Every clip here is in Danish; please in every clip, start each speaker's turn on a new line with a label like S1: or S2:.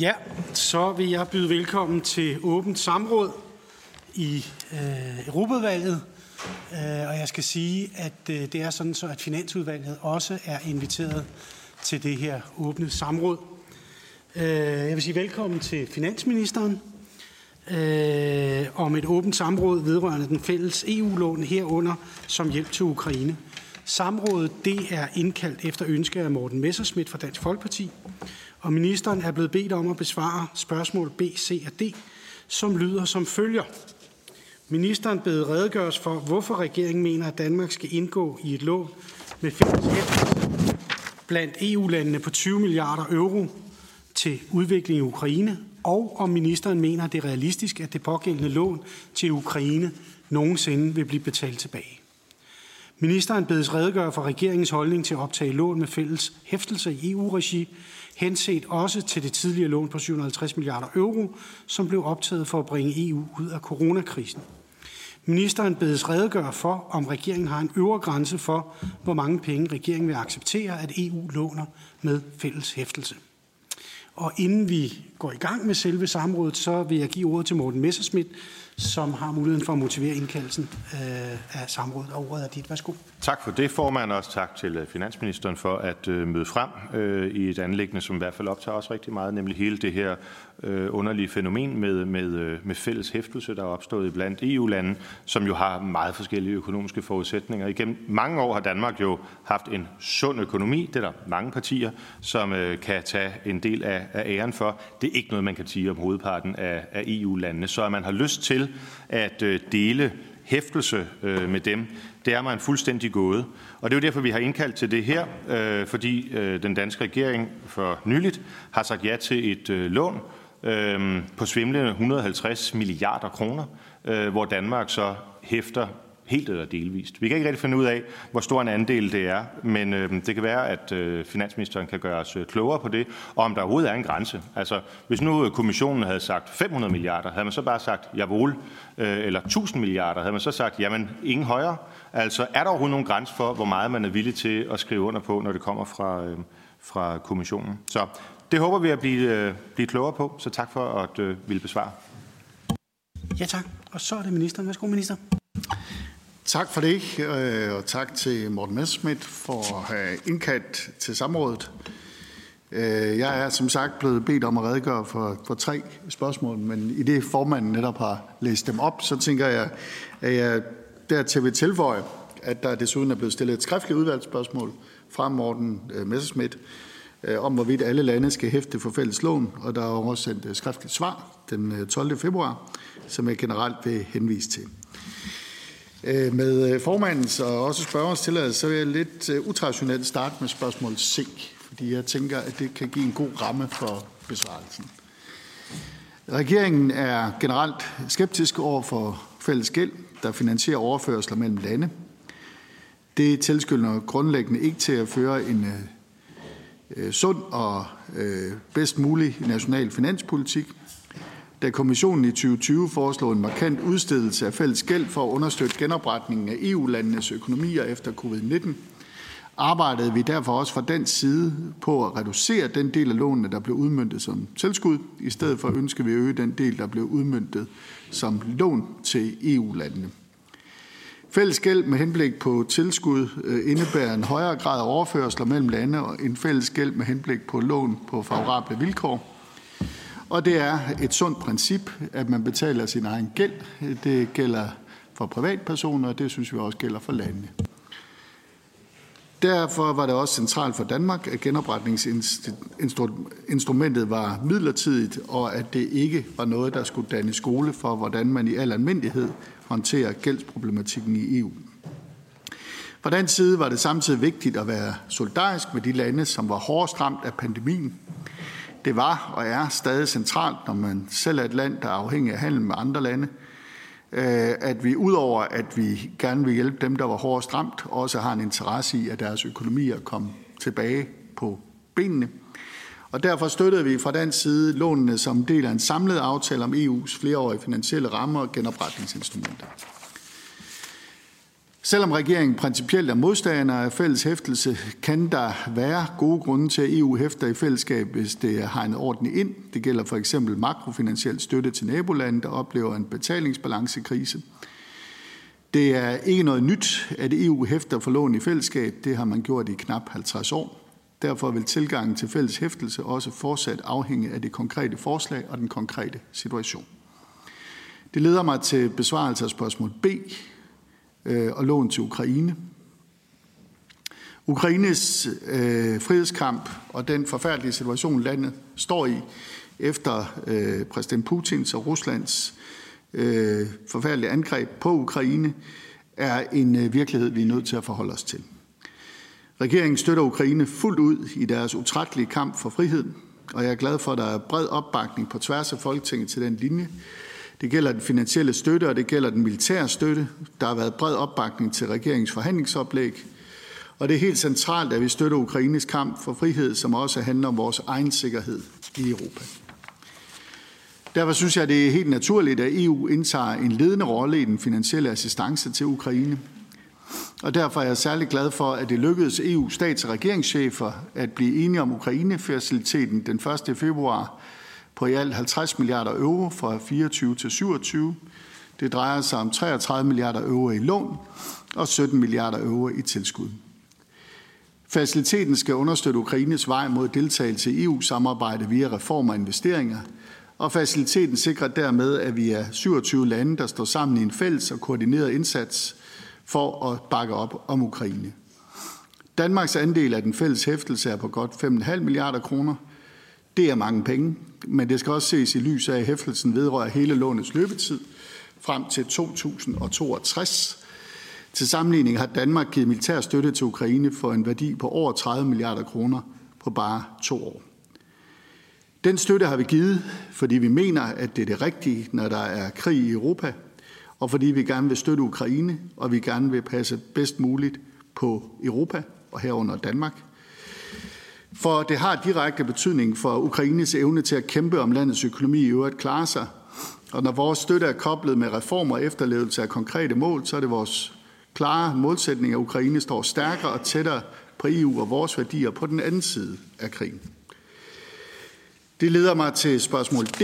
S1: Ja, så vil jeg byde velkommen til åbent samråd i øh, Europaudvalget. Øh, og jeg skal sige, at øh, det er sådan så, at Finansudvalget også er inviteret til det her åbne samråd. Øh, jeg vil sige velkommen til Finansministeren øh, om et åbent samråd vedrørende den fælles EU-lån herunder som hjælp til Ukraine. Samrådet det er indkaldt efter ønske af Morten Messerschmidt fra Dansk Folkeparti, og ministeren er blevet bedt om at besvare spørgsmål B, C og D, som lyder som følger. Ministeren beder redegøres for, hvorfor regeringen mener, at Danmark skal indgå i et lån med fælles blandt EU-landene på 20 milliarder euro til udvikling i Ukraine, og om ministeren mener, at det er realistisk, at det pågældende lån til Ukraine nogensinde vil blive betalt tilbage. Ministeren bedes redegøre for regeringens holdning til at optage lån med fælles hæftelse i EU-regi, henset også til det tidligere lån på 750 milliarder euro, som blev optaget for at bringe EU ud af coronakrisen. Ministeren bedes redegøre for, om regeringen har en øvre grænse for, hvor mange penge regeringen vil acceptere, at EU låner med fælles hæftelse. Og inden vi går i gang med selve samrådet, så vil jeg give ordet til Morten Messerschmidt, som har muligheden for at motivere indkaldelsen øh, af samrådet. Og ordet er dit. Værsgo.
S2: Tak for det, formand, også tak til øh, finansministeren for at øh, møde frem øh, i et anlæggende, som i hvert fald optager os rigtig meget, nemlig hele det her øh, underlige fænomen med, med, øh, med fælles hæftelse, der er opstået blandt EU-lande, som jo har meget forskellige økonomiske forudsætninger. Igennem mange år har Danmark jo haft en sund økonomi. Det er der mange partier, som øh, kan tage en del af, af æren for. Det er ikke noget, man kan sige om hovedparten af, af EU-landene. Så at man har lyst til at øh, dele hæftelse øh, med dem, det er man fuldstændig gåde. Og det er jo derfor, vi har indkaldt til det her, øh, fordi øh, den danske regering for nyligt har sagt ja til et lån Øhm, på svimlende 150 milliarder kroner, øh, hvor Danmark så hæfter helt eller delvist. Vi kan ikke rigtig finde ud af, hvor stor en andel det er, men øh, det kan være, at øh, finansministeren kan gøre os øh, klogere på det, og om der overhovedet er en grænse. Altså, hvis nu øh, kommissionen havde sagt 500 milliarder, havde man så bare sagt jawohl, øh, eller 1000 milliarder, havde man så sagt, jamen ingen højere. Altså, er der overhovedet nogen grænse for, hvor meget man er villig til at skrive under på, når det kommer fra, øh, fra kommissionen? Så det håber vi at blive, øh, blive klogere på, så tak for at øh, ville besvare.
S1: Ja tak, og så er det ministeren. Værsgo minister.
S3: Tak for det, øh, og tak til Morten Messerschmidt for at have indkaldt til samrådet. Øh, jeg er som sagt blevet bedt om at redegøre for, for tre spørgsmål, men i det formanden netop har læst dem op, så tænker jeg, at jeg dertil vil tilføje, at der desuden er blevet stillet et skriftligt udvalgsspørgsmål fra Morten Messerschmidt Øh, om, hvorvidt alle lande skal hæfte for fælles lån, og der er også sendt et øh, skriftligt svar den øh, 12. februar, som jeg generelt vil henvise til. Med formandens og også spørgerens tilladelse, så vil jeg lidt utraditionelt starte med spørgsmål C, fordi jeg tænker, at det kan give en god ramme for besvarelsen. Regeringen er generelt skeptisk over for fælles gæld, der finansierer overførsler mellem lande. Det tilskynder grundlæggende ikke til at føre en Øh, sund og øh, bedst mulig national finanspolitik, da kommissionen i 2020 foreslog en markant udstedelse af fælles gæld for at understøtte genopretningen af EU-landenes økonomier efter covid-19, arbejdede vi derfor også fra den side på at reducere den del af lånene, der blev udmyndtet som tilskud. I stedet for ønsker vi at øge den del, der blev udmyndtet som lån til EU-landene. Fælles gæld med henblik på tilskud øh, indebærer en højere grad af overførsler mellem lande og en fælles gæld med henblik på lån på favorable vilkår. Og det er et sundt princip, at man betaler sin egen gæld. Det gælder for privatpersoner, og det synes vi også gælder for landene. Derfor var det også centralt for Danmark, at genopretningsinstrumentet var midlertidigt, og at det ikke var noget, der skulle danne skole for, hvordan man i al almindelighed håndterer gældsproblematikken i EU. Fra den side var det samtidig vigtigt at være solidarisk med de lande, som var hårdest ramt af pandemien, det var og er stadig centralt, når man selv er et land, der er afhængig af handel med andre lande, Øh, at vi udover at vi gerne vil hjælpe dem, der var hårdest ramt, også har en interesse i, at deres økonomier kom tilbage på benene. Og derfor støttede vi fra den side lånene som del af en samlet aftale om EU's flereårige finansielle rammer og genopretningsinstrumenter. Selvom regeringen principielt er modstander af fælles hæftelse, kan der være gode grunde til, at EU hæfter i fællesskab, hvis det har en ordentlig ind. Det gælder for eksempel makrofinansiel støtte til nabolande, der oplever en betalingsbalancekrise. Det er ikke noget nyt, at EU hæfter for lån i fællesskab. Det har man gjort i knap 50 år. Derfor vil tilgangen til fælles hæftelse også fortsat afhænge af det konkrete forslag og den konkrete situation. Det leder mig til besvarelse af spørgsmål B Øh, og lån til Ukraine. Ukraines øh, frihedskamp og den forfærdelige situation, landet står i efter øh, præsident Putins og Ruslands øh, forfærdelige angreb på Ukraine, er en øh, virkelighed, vi er nødt til at forholde os til. Regeringen støtter Ukraine fuldt ud i deres utrættelige kamp for frihed, og jeg er glad for, at der er bred opbakning på tværs af Folketinget til den linje. Det gælder den finansielle støtte, og det gælder den militære støtte. Der har været bred opbakning til regeringens forhandlingsoplæg, og det er helt centralt, at vi støtter Ukraines kamp for frihed, som også handler om vores egen sikkerhed i Europa. Derfor synes jeg, det er helt naturligt, at EU indtager en ledende rolle i den finansielle assistance til Ukraine. Og derfor er jeg særlig glad for, at det lykkedes EU stats- og regeringschefer at blive enige om Ukraine-faciliteten den 1. februar på i alt 50 milliarder euro fra 24 til 27. Det drejer sig om 33 milliarder euro i lån og 17 milliarder euro i tilskud. Faciliteten skal understøtte Ukraines vej mod deltagelse i EU-samarbejde via reformer og investeringer, og faciliteten sikrer dermed, at vi er 27 lande, der står sammen i en fælles og koordineret indsats for at bakke op om Ukraine. Danmarks andel af den fælles hæftelse er på godt 5,5 milliarder kroner. Det er mange penge, men det skal også ses i lys af, at hæftelsen vedrører hele lånets løbetid frem til 2062. Til sammenligning har Danmark givet militær støtte til Ukraine for en værdi på over 30 milliarder kroner på bare to år. Den støtte har vi givet, fordi vi mener, at det er det rigtige, når der er krig i Europa, og fordi vi gerne vil støtte Ukraine, og vi gerne vil passe bedst muligt på Europa og herunder Danmark. For det har direkte betydning for Ukraines evne til at kæmpe om landets økonomi i øvrigt klare sig. Og når vores støtte er koblet med reformer og efterlevelse af konkrete mål, så er det vores klare målsætning, at Ukraine står stærkere og tættere på EU og vores værdier på den anden side af krigen. Det leder mig til spørgsmål D.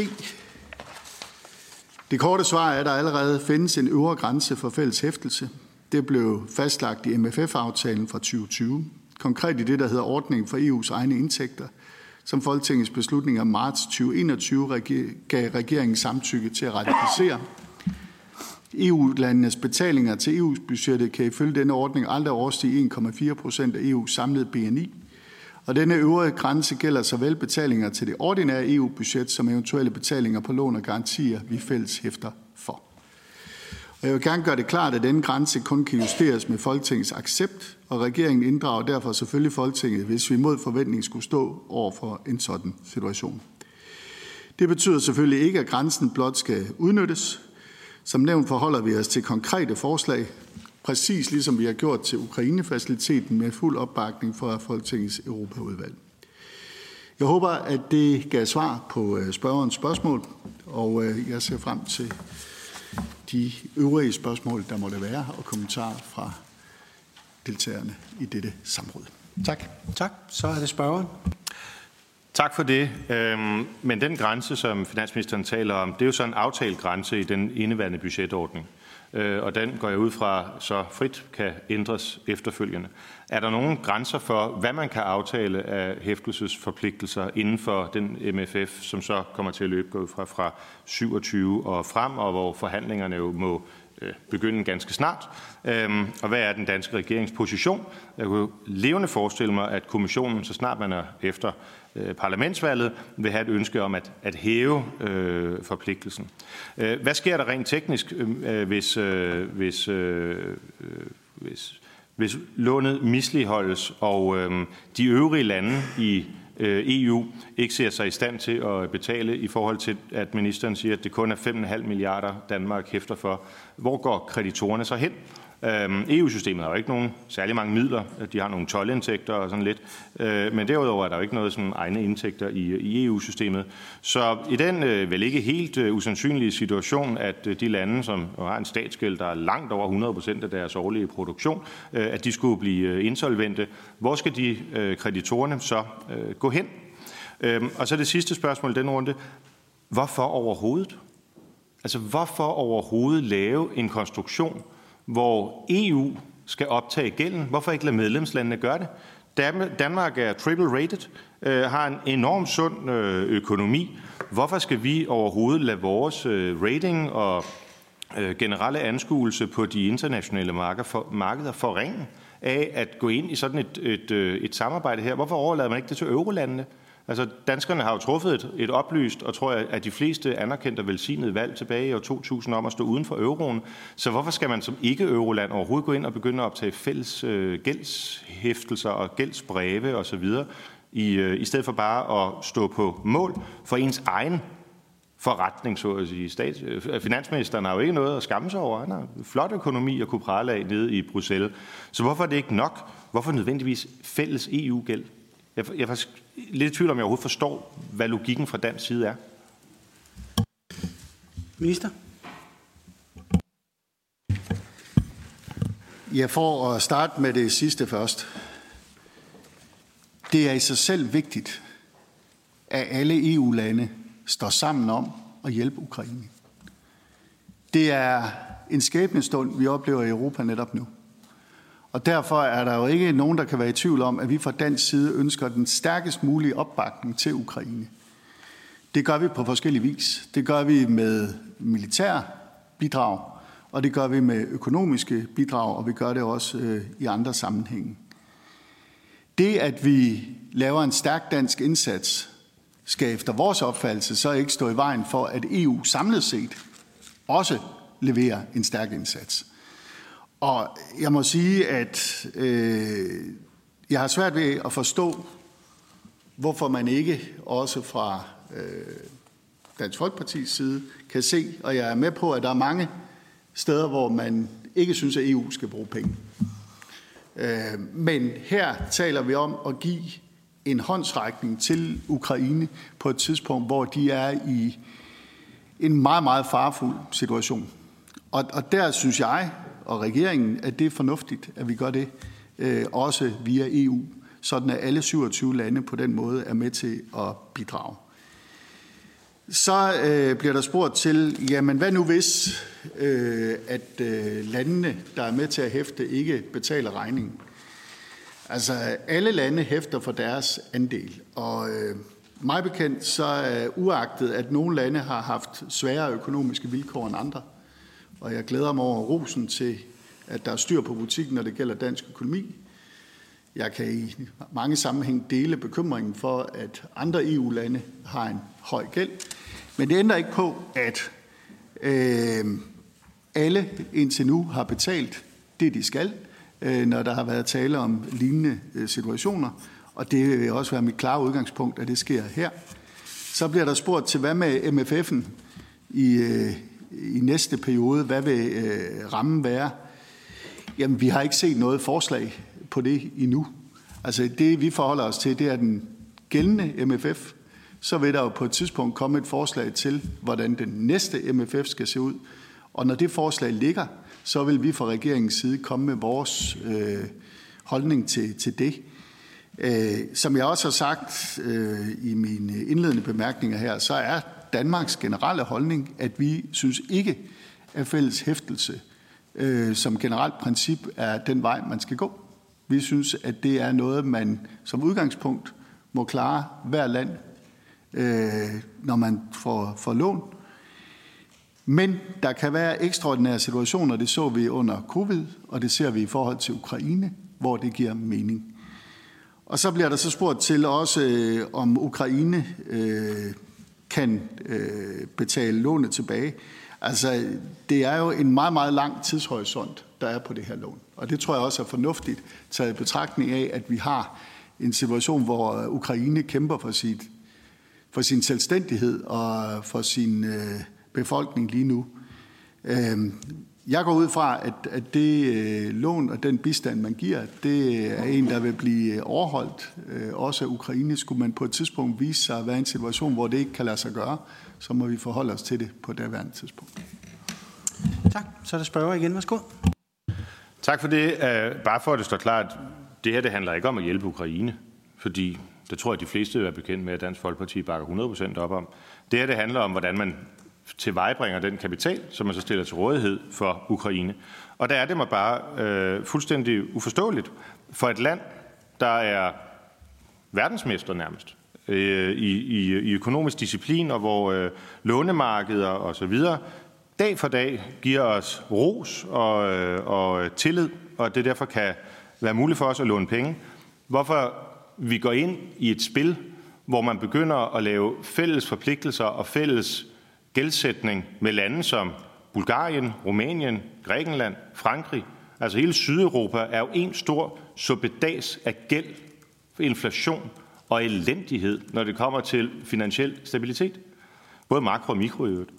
S3: Det korte svar er, at der allerede findes en øvre grænse for fælles hæftelse. Det blev fastlagt i MFF-aftalen fra 2020. Konkret i det, der hedder ordningen for EU's egne indtægter, som Folketingets beslutning af marts 2021 gav regeringen samtykke til at ratificere. EU-landenes betalinger til EU's budgettet kan ifølge denne ordning aldrig overstige 1,4 procent af EU's samlede BNI, og denne øvrige grænse gælder såvel betalinger til det ordinære EU-budget som eventuelle betalinger på lån og garantier, vi fælles hæfter for. Jeg vil gerne gøre det klart, at denne grænse kun kan justeres med Folketingets accept, og regeringen inddrager derfor selvfølgelig Folketinget, hvis vi mod forventning skulle stå over for en sådan situation. Det betyder selvfølgelig ikke, at grænsen blot skal udnyttes. Som nævnt forholder vi os til konkrete forslag, præcis ligesom vi har gjort til Ukraine-faciliteten med fuld opbakning fra Folketingets Europaudvalg. Jeg håber, at det gav svar på øh, spørgerens spørgsmål, og øh, jeg ser frem til de øvrige spørgsmål, der måtte være, og kommentarer fra deltagerne i dette samråd. Tak.
S1: Tak. Så er det spørgeren.
S2: Tak for det. Øhm, men den grænse, som finansministeren taler om, det er jo så en aftalt grænse i den indeværende budgetordning. Øh, og den går jeg ud fra så frit kan ændres efterfølgende. Er der nogle grænser for, hvad man kan aftale af hæftelsesforpligtelser inden for den MFF, som så kommer til at løbe gå ud fra fra 27 og frem, og hvor forhandlingerne jo må øh, begynde ganske snart. Øhm, og hvad er den danske regeringsposition? Jeg kunne levende forestille mig, at kommissionen, så snart man er efter Øh, parlamentsvalget vil have et ønske om at, at hæve øh, forpligtelsen. Øh, hvad sker der rent teknisk, øh, øh hvis, øh, hvis, øh, øh hvis, hvis lånet misligeholdes, og øh, de øvrige lande i øh, EU ikke ser sig i stand til at betale i forhold til, at ministeren siger, at det kun er 5,5 milliarder Danmark hæfter for. Hvor går kreditorerne så hen? Øhm, EU-systemet har jo ikke nogen særlig mange midler. De har nogle tolvindtægter og sådan lidt. Øh, men derudover er der jo ikke noget sådan egne indtægter i, i EU-systemet. Så i den øh, vel ikke helt øh, usandsynlige situation, at øh, de lande, som har en statsgæld, der er langt over 100 procent af deres årlige produktion, øh, at de skulle blive øh, insolvente, hvor skal de øh, kreditorerne så øh, gå hen? Øhm, og så det sidste spørgsmål i den runde. Hvorfor overhovedet? Altså, hvorfor overhovedet lave en konstruktion, hvor EU skal optage gælden? Hvorfor ikke lade medlemslandene gøre det? Danmark er triple rated, øh, har en enorm sund øh, økonomi. Hvorfor skal vi overhovedet lade vores øh, rating og generelle anskuelse på de internationale markeder, for, forringe af at gå ind i sådan et, et, et samarbejde her? Hvorfor overlader man ikke det til eurolandene? Altså, danskerne har jo truffet et, et oplyst, og tror jeg, at de fleste anerkendte og velsignede valg tilbage i år 2000 om at stå uden for euroen. Så hvorfor skal man som ikke-euroland overhovedet gå ind og begynde at optage fælles øh, gældshæftelser og gældsbreve osv., i, øh, i stedet for bare at stå på mål for ens egen forretning, så at sige. Stats, øh, finansministeren har jo ikke noget at skamme sig over. Han har flot økonomi at kunne prale af nede i Bruxelles. Så hvorfor er det ikke nok? Hvorfor nødvendigvis fælles EU-gæld? Jeg, jeg er faktisk lidt i tvivl om, jeg overhovedet forstår, hvad logikken fra dansk side er.
S1: Minister?
S3: Ja, for at starte med det sidste først. Det er i sig selv vigtigt, at alle EU-lande står sammen om at hjælpe Ukraine. Det er en skæbnestund, vi oplever i Europa netop nu. Og derfor er der jo ikke nogen, der kan være i tvivl om, at vi fra dansk side ønsker den stærkest mulige opbakning til Ukraine. Det gør vi på forskellige vis. Det gør vi med militær bidrag, og det gør vi med økonomiske bidrag, og vi gør det også øh, i andre sammenhænge. Det, at vi laver en stærk dansk indsats, skal efter vores opfattelse så ikke stå i vejen for, at EU samlet set også leverer en stærk indsats. Og jeg må sige, at øh, jeg har svært ved at forstå, hvorfor man ikke også fra øh, Dansk Folkepartis side kan se, og jeg er med på, at der er mange steder, hvor man ikke synes, at EU skal bruge penge. Øh, men her taler vi om at give en håndsrækning til Ukraine på et tidspunkt, hvor de er i en meget, meget farfuld situation. Og, og der synes jeg, og regeringen, at det er fornuftigt, at vi gør det, øh, også via EU, sådan at alle 27 lande på den måde er med til at bidrage. Så øh, bliver der spurgt til, jamen hvad nu hvis, øh, at øh, landene, der er med til at hæfte, ikke betaler regningen? Altså alle lande hæfter for deres andel, og øh, mig bekendt så er uagtet, at nogle lande har haft sværere økonomiske vilkår end andre, og jeg glæder mig over rosen til, at der er styr på butikken, når det gælder dansk økonomi. Jeg kan i mange sammenhæng dele bekymringen for, at andre EU-lande har en høj gæld. Men det ændrer ikke på, at øh, alle indtil nu har betalt det, de skal, øh, når der har været tale om lignende øh, situationer. Og det vil også være mit klare udgangspunkt, at det sker her. Så bliver der spurgt til, hvad med MFF'en i, øh, i næste periode? Hvad vil øh, rammen være? Jamen, vi har ikke set noget forslag på det endnu. Altså, det vi forholder os til, det er den gældende MFF. Så vil der jo på et tidspunkt komme et forslag til, hvordan den næste MFF skal se ud. Og når det forslag ligger, så vil vi fra regeringens side komme med vores øh, holdning til, til det. Øh, som jeg også har sagt øh, i mine indledende bemærkninger her, så er Danmarks generelle holdning, at vi synes ikke, at fælles hæftelse øh, som generelt princip er den vej, man skal gå. Vi synes, at det er noget, man som udgangspunkt må klare hver land, øh, når man får, får lån. Men der kan være ekstraordinære situationer, det så vi under covid, og det ser vi i forhold til Ukraine, hvor det giver mening. Og så bliver der så spurgt til også, øh, om Ukraine øh, kan øh, betale lånet tilbage. Altså, det er jo en meget, meget lang tidshorisont, der er på det her lån. Og det tror jeg også er fornuftigt, taget i betragtning af, at vi har en situation, hvor Ukraine kæmper for, sit, for sin selvstændighed og for sin øh, befolkning lige nu. Øh, jeg går ud fra, at, at det øh, lån og den bistand, man giver, det er en, der vil blive overholdt. Øh, også af Ukraine skulle man på et tidspunkt vise sig at være i en situation, hvor det ikke kan lade sig gøre, så må vi forholde os til det på det værende tidspunkt.
S1: Tak. Så er der spørger igen. Værsgo.
S2: Tak for det. Uh, bare for at det står klart, det her det handler ikke om at hjælpe Ukraine, fordi det tror jeg, de fleste er bekendt med, at Dansk Folkeparti bakker 100% op om. Det her det handler om, hvordan man tilvejebringer den kapital, som man så stiller til rådighed for Ukraine. Og der er det mig bare øh, fuldstændig uforståeligt for et land, der er verdensmester nærmest øh, i, i, i økonomisk disciplin, og hvor øh, lånemarkeder og så videre dag for dag giver os ros og, øh, og tillid, og det derfor kan være muligt for os at låne penge. Hvorfor vi går ind i et spil, hvor man begynder at lave fælles forpligtelser og fælles gældsætning med lande som Bulgarien, Rumænien, Grækenland, Frankrig. Altså hele Sydeuropa er jo en stor suppedas af gæld, inflation og elendighed, når det kommer til finansiel stabilitet. Både makro og mikro i øvrigt.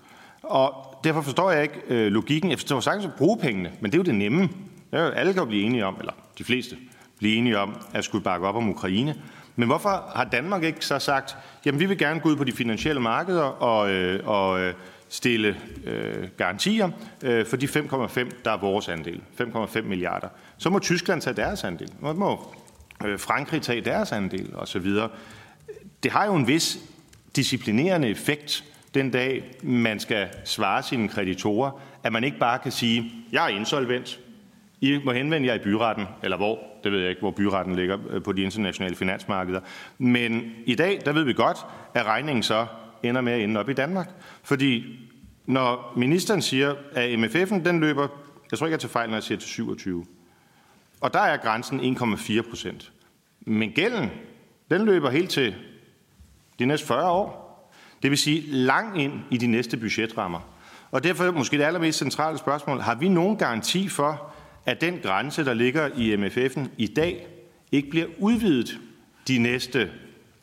S2: Og derfor forstår jeg ikke øh, logikken. Jeg forstår sagtens at bruge pengene, men det er jo det nemme. Det er jo, alle kan jo blive enige om, eller de fleste blive enige om, at skulle bakke op om Ukraine. Men hvorfor har Danmark ikke så sagt, jamen vi vil gerne gå ud på de finansielle markeder og, øh, og øh, stille øh, garantier øh, for de 5,5, der er vores andel, 5,5 milliarder. Så må Tyskland tage deres andel, så må øh, Frankrig tage deres andel osv. Det har jo en vis disciplinerende effekt, den dag man skal svare sine kreditorer, at man ikke bare kan sige, jeg er insolvent, i må henvende jer i byretten, eller hvor, det ved jeg ikke, hvor byretten ligger øh, på de internationale finansmarkeder. Men i dag, der ved vi godt, at regningen så ender med at ende op i Danmark. Fordi når ministeren siger, at MFF'en den løber, jeg tror ikke, jeg tager fejl, når jeg siger til 27, og der er grænsen 1,4 procent. Men gælden, den løber helt til de næste 40 år. Det vil sige langt ind i de næste budgetrammer. Og derfor måske det allermest centrale spørgsmål, har vi nogen garanti for, at den grænse, der ligger i MFF'en i dag, ikke bliver udvidet de næste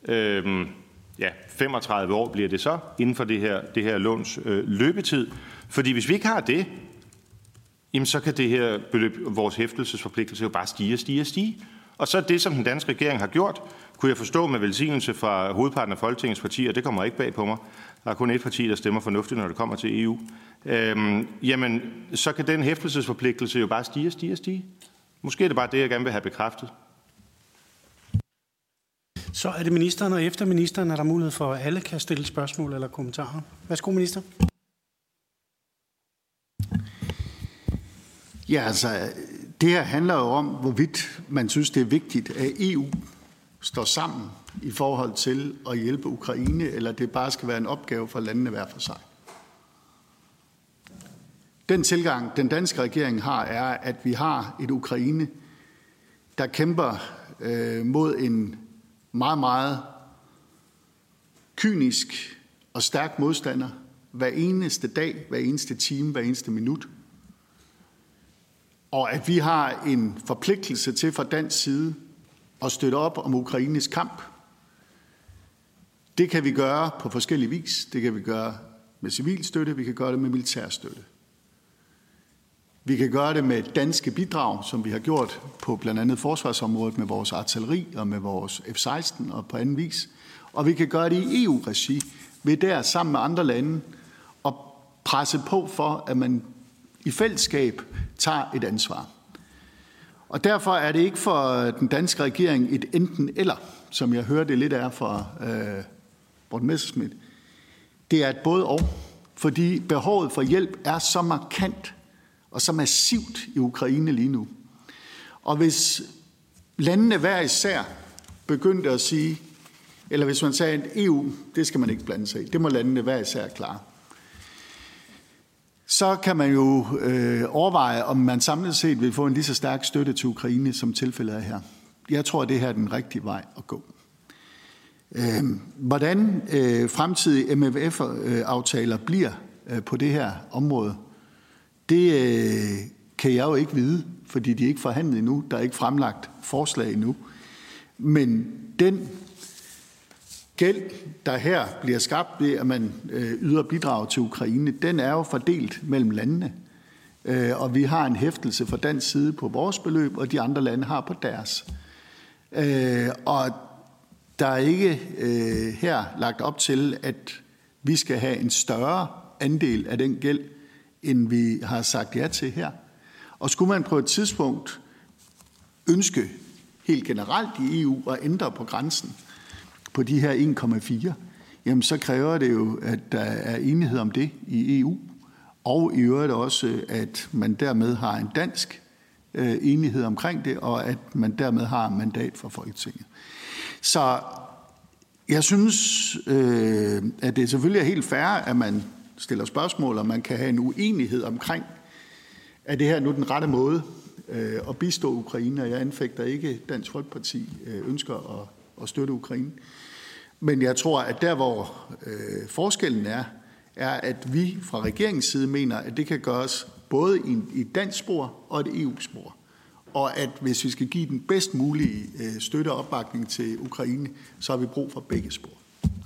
S2: øh, ja, 35 år bliver det så, inden for det her, det her låns øh, løbetid. Fordi hvis vi ikke har det, jamen så kan det her beløb, vores hæftelsesforpligtelse jo bare stige og stige og stige. Og så det, som den danske regering har gjort, kunne jeg forstå med velsignelse fra hovedparten af Folketingets partier, det kommer ikke bag på mig, der er kun et parti, der stemmer fornuftigt, når det kommer til EU, øhm, jamen så kan den hæftelsesforpligtelse jo bare stige og stige og stige. Måske er det bare det, jeg gerne vil have bekræftet.
S1: Så er det ministeren, og efter ministeren er der mulighed for, at alle kan stille spørgsmål eller kommentarer. Værsgo, minister.
S3: Ja, altså, det her handler jo om, hvorvidt man synes, det er vigtigt, at EU står sammen i forhold til at hjælpe Ukraine, eller det bare skal være en opgave for landene hver for sig. Den tilgang, den danske regering har, er, at vi har et Ukraine, der kæmper øh, mod en meget, meget kynisk og stærk modstander hver eneste dag, hver eneste time, hver eneste minut. Og at vi har en forpligtelse til fra dansk side at støtte op om Ukraines kamp. Det kan vi gøre på forskellige vis. Det kan vi gøre med civil støtte, vi kan gøre det med militær støtte. Vi kan gøre det med danske bidrag, som vi har gjort på blandt andet forsvarsområdet med vores artilleri og med vores F-16 og på anden vis. Og vi kan gøre det i EU-regi ved der sammen med andre lande og presse på for, at man i fællesskab tager et ansvar. Og derfor er det ikke for øh, den danske regering et enten eller, som jeg hører det lidt er fra øh, Morten Messerschmidt. Det er et både og, fordi behovet for hjælp er så markant og så massivt i Ukraine lige nu. Og hvis landene hver især begyndte at sige, eller hvis man sagde, at EU, det skal man ikke blande sig i, det må landene hver især klare, så kan man jo øh, overveje, om man samlet set vil få en lige så stærk støtte til Ukraine, som tilfældet er her. Jeg tror, at det her er den rigtige vej at gå. Øh, hvordan øh, fremtidige MFF-aftaler bliver øh, på det her område, det øh, kan jeg jo ikke vide, fordi de er ikke forhandlet endnu. Der er ikke fremlagt forslag endnu. Men den gæld, der her bliver skabt ved, at man øh, yder bidrag til Ukraine, den er jo fordelt mellem landene. Øh, og vi har en hæftelse fra dansk side på vores beløb, og de andre lande har på deres. Øh, og der er ikke her lagt op til, at vi skal have en større andel af den gæld, end vi har sagt ja til her. Og skulle man på et tidspunkt ønske helt generelt i EU at ændre på grænsen på de her 1,4, jamen så kræver det jo, at der er enighed om det i EU, og i øvrigt også, at man dermed har en dansk øh, enighed omkring det, og at man dermed har mandat fra Folketinget. Så jeg synes, øh, at det selvfølgelig er helt fair, at man stiller spørgsmål, og man kan have en uenighed omkring, er det her nu den rette måde øh, at bistå Ukraine, og jeg anfægter ikke, Dansk Folkeparti øh, ønsker at, at støtte Ukraine. Men jeg tror, at der, hvor øh, forskellen er, er, at vi fra regeringens side mener, at det kan gøres både i et dansk spor og et EU-spor. Og at hvis vi skal give den bedst mulige øh, støtte og opbakning til Ukraine, så har vi brug for begge spor.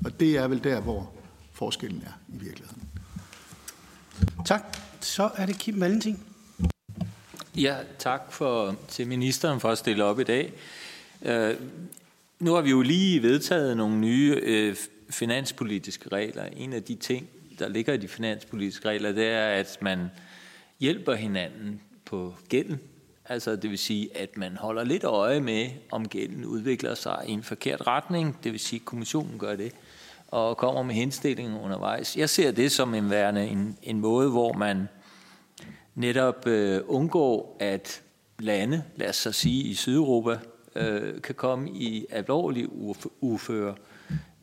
S3: Og det er vel der, hvor forskellen er i virkeligheden.
S1: Tak. Så er det Kim Valentin.
S4: Ja, tak for, til ministeren for at stille op i dag. Nu har vi jo lige vedtaget nogle nye øh, finanspolitiske regler. En af de ting, der ligger i de finanspolitiske regler, det er, at man hjælper hinanden på gælden. Altså det vil sige, at man holder lidt øje med, om gælden udvikler sig i en forkert retning. Det vil sige, at kommissionen gør det og kommer med henstillinger undervejs. Jeg ser det som en værende en, en måde, hvor man netop øh, undgår, at lande, lad os så sige i Sydeuropa, øh, kan komme i alvorlig uføre.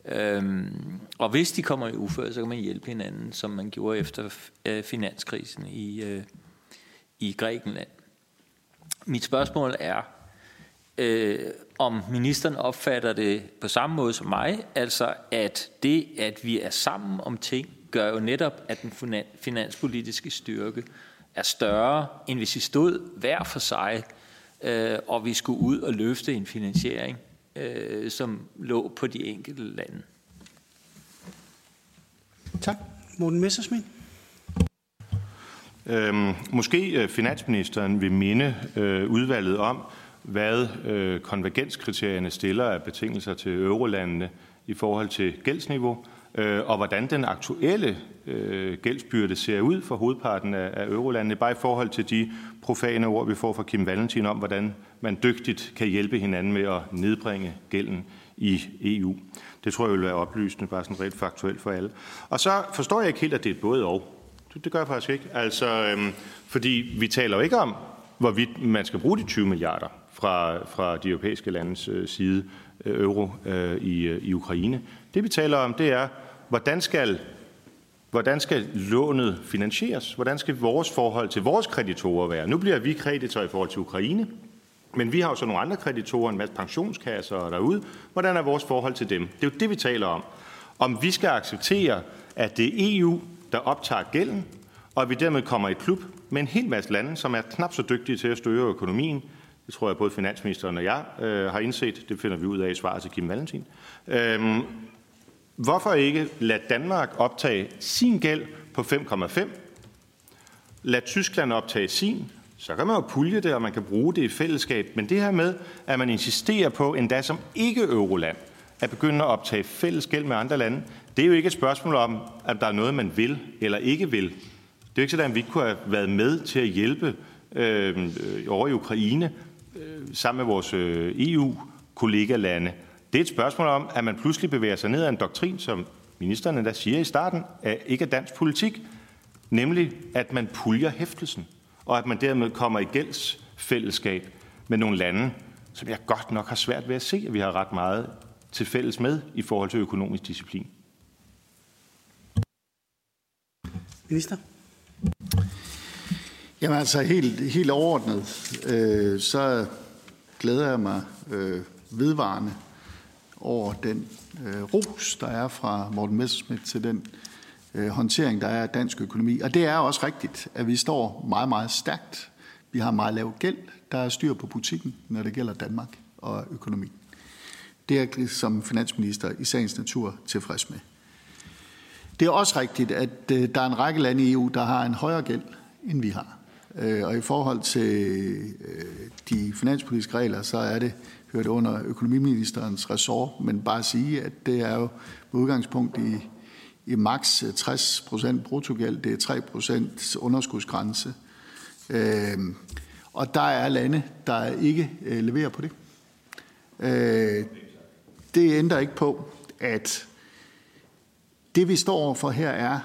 S4: Øhm, og hvis de kommer i uføre, så kan man hjælpe hinanden, som man gjorde efter øh, finanskrisen i, øh, i Grækenland. Mit spørgsmål er, øh, om ministeren opfatter det på samme måde som mig, altså at det, at vi er sammen om ting, gør jo netop, at den finanspolitiske styrke er større, end hvis vi stod hver for sig, øh, og vi skulle ud og løfte en finansiering, øh, som lå på de enkelte lande.
S1: Tak. Morten Messersmith.
S2: Øhm, måske øh, finansministeren vil minde øh, udvalget om, hvad øh, konvergenskriterierne stiller af betingelser til eurolandene i forhold til gældsniveau, øh, og hvordan den aktuelle øh, gældsbyrde ser ud for hovedparten af, af eurolandene, bare i forhold til de profane ord, vi får fra Kim Valentin om, hvordan man dygtigt kan hjælpe hinanden med at nedbringe gælden i EU. Det tror jeg vil være oplysende, bare sådan rent faktuelt for alle. Og så forstår jeg ikke helt, at det er et både og. Det, det gør jeg faktisk ikke. Altså, øhm, fordi vi taler jo ikke om, hvorvidt man skal bruge de 20 milliarder fra, fra de europæiske landes øh, side, øh, euro øh, i, øh, i Ukraine. Det vi taler om, det er, hvordan skal, hvordan skal lånet finansieres? Hvordan skal vores forhold til vores kreditorer være? Nu bliver vi kreditor i forhold til Ukraine, men vi har jo så nogle andre kreditorer, en masse pensionskasser og derude. Hvordan er vores forhold til dem? Det er jo det, vi taler om. Om vi skal acceptere, at det er EU, der optager gælden, og at vi dermed kommer i klub med en hel masse lande, som er knap så dygtige til at styre økonomien, det tror jeg både finansministeren og jeg øh, har indset. Det finder vi ud af i svaret til Kim Valentin. Øhm, hvorfor ikke lade Danmark optage sin gæld på 5,5? Lad Tyskland optage sin. Så kan man jo pulje det, og man kan bruge det i fællesskab. Men det her med, at man insisterer på, endda som ikke-euroland, at begynde at optage fælles gæld med andre lande, det er jo ikke et spørgsmål om, at der er noget, man vil eller ikke vil. Det er jo ikke sådan, at vi ikke kunne have været med til at hjælpe øh, øh over i Ukraine øh, sammen med vores øh, EU-kollegalande. Det er et spørgsmål om, at man pludselig bevæger sig ned ad en doktrin, som ministeren der siger i starten, er ikke er dansk politik, nemlig at man puljer hæftelsen, og at man dermed kommer i gældsfællesskab med nogle lande, som jeg godt nok har svært ved at se, at vi har ret meget til fælles med i forhold til økonomisk disciplin.
S1: Minister?
S3: Jamen altså helt, helt overordnet, øh, så glæder jeg mig øh, vedvarende over den øh, ros, der er fra Morten Messerschmidt til den øh, håndtering, der er af dansk økonomi. Og det er også rigtigt, at vi står meget, meget stærkt. Vi har meget lav gæld. Der er styr på butikken, når det gælder Danmark og økonomi. Det er jeg som finansminister i sagens natur tilfreds med. Det er også rigtigt, at øh, der er en række lande i EU, der har en højere gæld, end vi har. Øh, og i forhold til øh, de finanspolitiske regler, så er det hørt under økonomiministerens ressort, men bare at sige, at det er jo med udgangspunkt i, i maks 60 procent bruttogæld, det er 3 procent underskudsgrænse. Øh, og der er lande, der ikke øh, leverer på det. Det ændrer ikke på, at det vi står overfor her er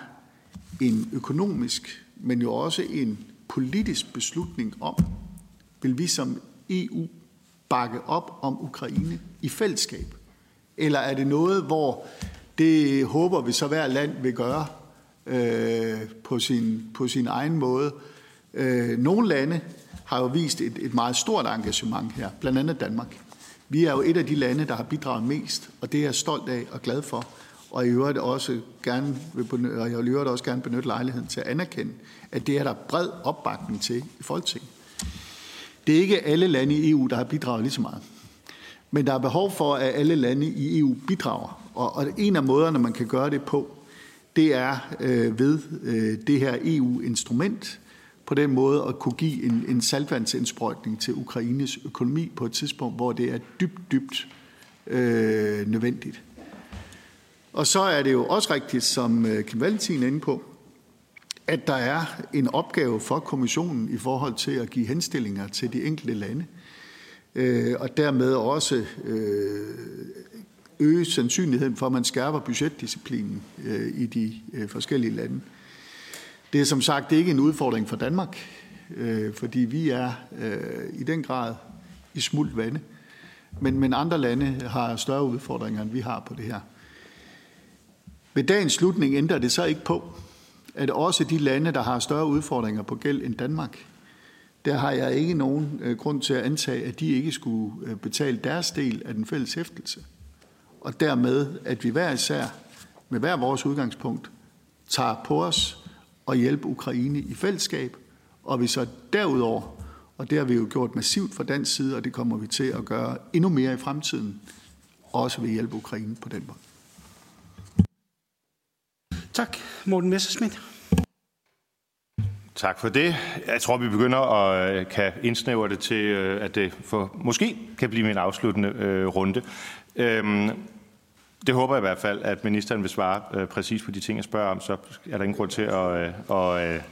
S3: en økonomisk, men jo også en politisk beslutning om, vil vi som EU bakke op om Ukraine i fællesskab? Eller er det noget, hvor det håber vi så hver land vil gøre øh, på, sin, på sin egen måde? Øh, nogle lande har jo vist et, et meget stort engagement her, blandt andet Danmark. Vi er jo et af de lande, der har bidraget mest, og det er jeg stolt af og glad for. Og i øvrigt også gerne vil benytte, og jeg vil øvrigt også gerne benytte lejligheden til at anerkende, at det er der bred opbakning til i Folketinget. Det er ikke alle lande i EU, der har bidraget lige så meget. Men der er behov for, at alle lande i EU bidrager. Og, og en af måderne, man kan gøre det på, det er øh, ved øh, det her EU-instrument, på den måde at kunne give en, en saltvandsindsprøjtning til Ukraines økonomi på et tidspunkt, hvor det er dybt, dybt øh, nødvendigt. Og så er det jo også rigtigt, som øh, Kim Valentin er inde på, at der er en opgave for kommissionen i forhold til at give henstillinger til de enkelte lande, øh, og dermed også øh, øge sandsynligheden for, at man skærper budgetdisciplinen i de forskellige lande. Det er som sagt ikke en udfordring for Danmark, fordi vi er i den grad i smult vande, men, men andre lande har større udfordringer, end vi har på det her. Ved dagens slutning ændrer det så ikke på, at også de lande, der har større udfordringer på gæld end Danmark, der har jeg ikke nogen øh, grund til at antage, at de ikke skulle øh, betale deres del af den fælles hæftelse. Og dermed, at vi hver især med hver vores udgangspunkt tager på os og hjælpe Ukraine i fællesskab, og vi så derudover, og det har vi jo gjort massivt fra dansk side, og det kommer vi til at gøre endnu mere i fremtiden, også vil hjælpe Ukraine på den måde.
S1: Tak. Morten Messerschmidt.
S2: Tak for det. Jeg tror, vi begynder at øh, kan indsnævre det til, øh, at det for, måske kan blive min afsluttende øh, runde. Øhm, det håber jeg i hvert fald, at ministeren vil svare øh, præcis på de ting, jeg spørger om. Så er der ingen grund til at, øh, at, øh,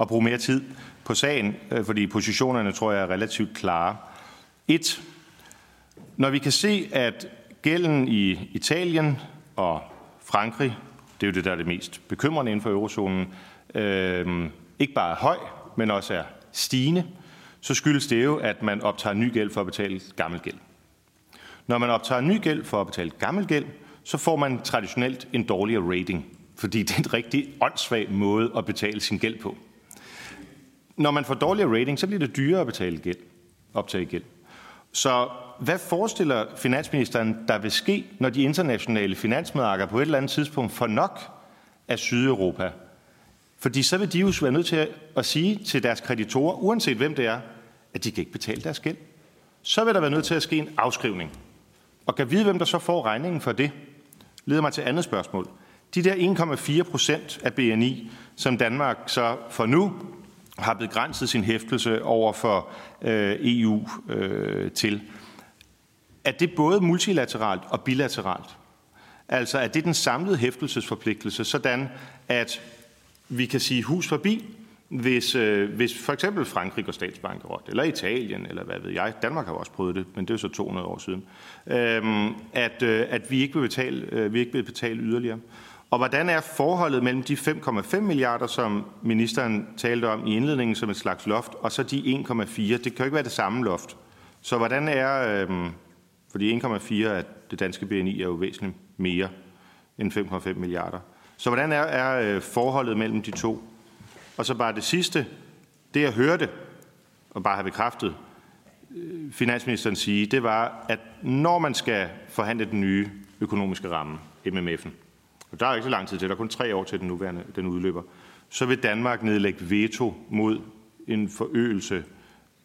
S2: at bruge mere tid på sagen, øh, fordi positionerne tror jeg er relativt klare. Et, når vi kan se, at gælden i Italien og Frankrig det er jo det, der er det mest bekymrende inden for eurozonen, øh, ikke bare er høj, men også er stigende, så skyldes det jo, at man optager ny gæld for at betale gammel gæld. Når man optager ny gæld for at betale gammel gæld, så får man traditionelt en dårligere rating, fordi det er en rigtig åndssvag måde at betale sin gæld på. Når man får dårligere rating, så bliver det dyrere at betale gæld, optage gæld. Så hvad forestiller finansministeren, der vil ske, når de internationale finansmarkeder på et eller andet tidspunkt får nok af Sydeuropa? Fordi så vil de jo være nødt til at sige til deres kreditorer, uanset hvem det er, at de kan ikke betale deres gæld. Så vil der være nødt til at ske en afskrivning. Og kan vide, hvem der så får regningen for det, leder mig til andet spørgsmål. De der 1,4 procent af BNI, som Danmark så for nu har begrænset sin hæftelse over for øh, EU øh, til, er det både multilateralt og bilateralt? Altså er det den samlede hæftelsesforpligtelse, sådan at vi kan sige hus forbi, hvis, øh, hvis for eksempel Frankrig går statsbankerot, eller Italien, eller hvad ved jeg, Danmark har også prøvet det, men det er så 200 år siden, øh, at, øh, at vi, ikke vil betale, øh, vi ikke vil betale yderligere. Og hvordan er forholdet mellem de 5,5 milliarder, som ministeren talte om i indledningen som et slags loft, og så de 1,4? Det kan jo ikke være det samme loft. Så hvordan er, øh, fordi 1,4 af det danske BNI er jo væsentligt mere end 5,5 milliarder. Så hvordan er, er øh, forholdet mellem de to? Og så bare det sidste, det jeg hørte, og bare har bekræftet øh, finansministeren sige, det var, at når man skal forhandle den nye økonomiske ramme, MMF'en, og der er ikke så lang tid til, der er kun tre år til den nuværende den udløber, så vil Danmark nedlægge veto mod en forøgelse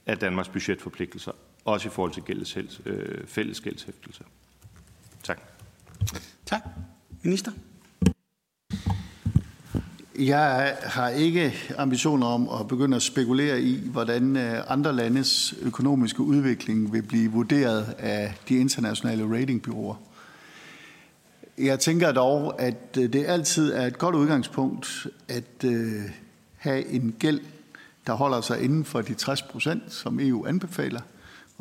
S2: af Danmarks budgetforpligtelser også i forhold til gældes, øh, fælles gældshæftelse. Tak.
S1: Tak. Minister?
S3: Jeg har ikke ambitioner om at begynde at spekulere i, hvordan øh, andre landes økonomiske udvikling vil blive vurderet af de internationale ratingbyråer. Jeg tænker dog, at øh, det altid er et godt udgangspunkt at øh, have en gæld, der holder sig inden for de 60 procent, som EU anbefaler.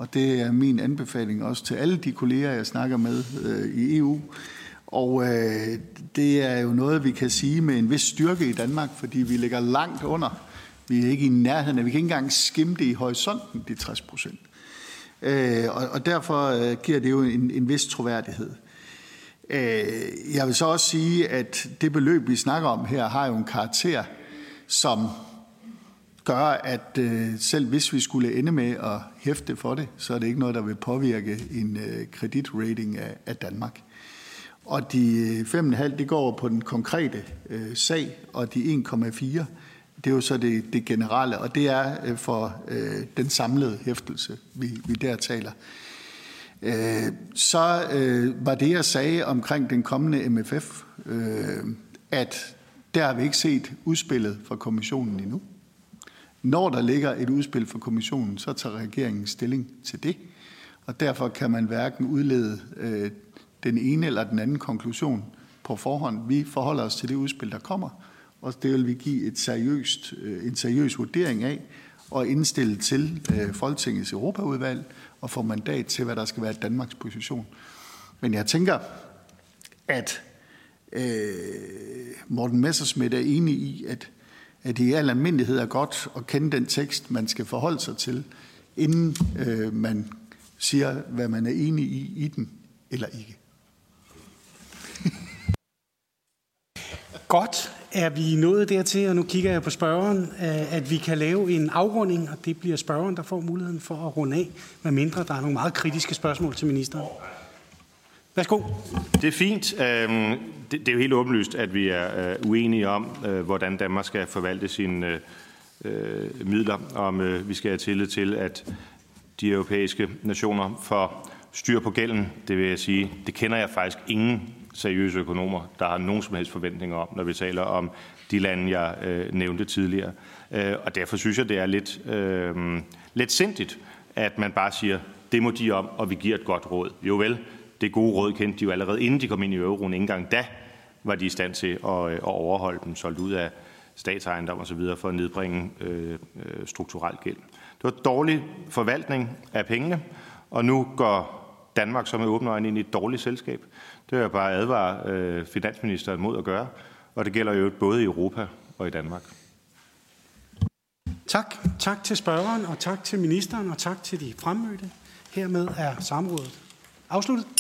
S3: Og det er min anbefaling også til alle de kolleger, jeg snakker med øh, i EU. Og øh, det er jo noget, vi kan sige med en vis styrke i Danmark, fordi vi ligger langt under. Vi er ikke i nærheden af, vi kan ikke engang skimme det i horisonten, de 60 procent. Øh, og, og derfor øh, giver det jo en, en vis troværdighed. Øh, jeg vil så også sige, at det beløb, vi snakker om her, har jo en karakter, som gør, at øh, selv hvis vi skulle ende med at hæfte for det, så er det ikke noget, der vil påvirke en øh, kreditrating af, af Danmark. Og de øh, 5,5 det går på den konkrete øh, sag, og de 1,4 det er jo så det, det generelle, og det er øh, for øh, den samlede hæftelse, vi, vi der taler. Øh, så øh, var det, jeg sagde omkring den kommende MFF, øh, at der har vi ikke set udspillet fra kommissionen endnu. Når der ligger et udspil fra kommissionen, så tager regeringen stilling til det, og derfor kan man hverken udlede øh, den ene eller den anden konklusion på forhånd. Vi forholder os til det udspil, der kommer, og det vil vi give et seriøst, øh, en seriøs vurdering af og indstille til øh, Folketingets Europaudvalg og få mandat til, hvad der skal være Danmarks position. Men jeg tænker, at øh, Morten Messersmith er enig i, at, at det i al almindelighed er godt at kende den tekst, man skal forholde sig til, inden øh, man siger, hvad man er enig i i den eller ikke.
S1: Godt er vi nået dertil, og nu kigger jeg på spørgeren, øh, at vi kan lave en afrunding, og det bliver spørgeren, der får muligheden for at runde af, medmindre der er nogle meget kritiske spørgsmål til ministeren. Værsgo.
S2: Det er fint. Øhm, det er jo helt åbenlyst, at vi er øh, uenige om, øh, hvordan Danmark skal forvalte sine øh, midler, om vi skal have tillid til, at de europæiske nationer får styr på gælden. Det vil jeg sige, det kender jeg faktisk ingen seriøse økonomer, der har nogen som helst forventninger om, når vi taler om de lande, jeg nævnte tidligere. Og derfor synes jeg, det er lidt, øh, lidt sindigt, at man bare siger, det må de om, og vi giver et godt råd. Jo vel, det gode råd kendte de jo allerede, inden de kom ind i euroen. Ikke engang da var de i stand til at, øh, at overholde dem, solgt ud af statsejendom og så videre for at nedbringe øh, øh strukturel gæld. Det var dårlig forvaltning af pengene, og nu går Danmark som med åbne øjne ind i et dårligt selskab. Det vil jeg bare advare øh, finansministeren mod at gøre, og det gælder jo både i Europa og i Danmark.
S1: Tak. Tak til spørgeren, og tak til ministeren, og tak til de fremmødte. Hermed er samrådet afsluttet.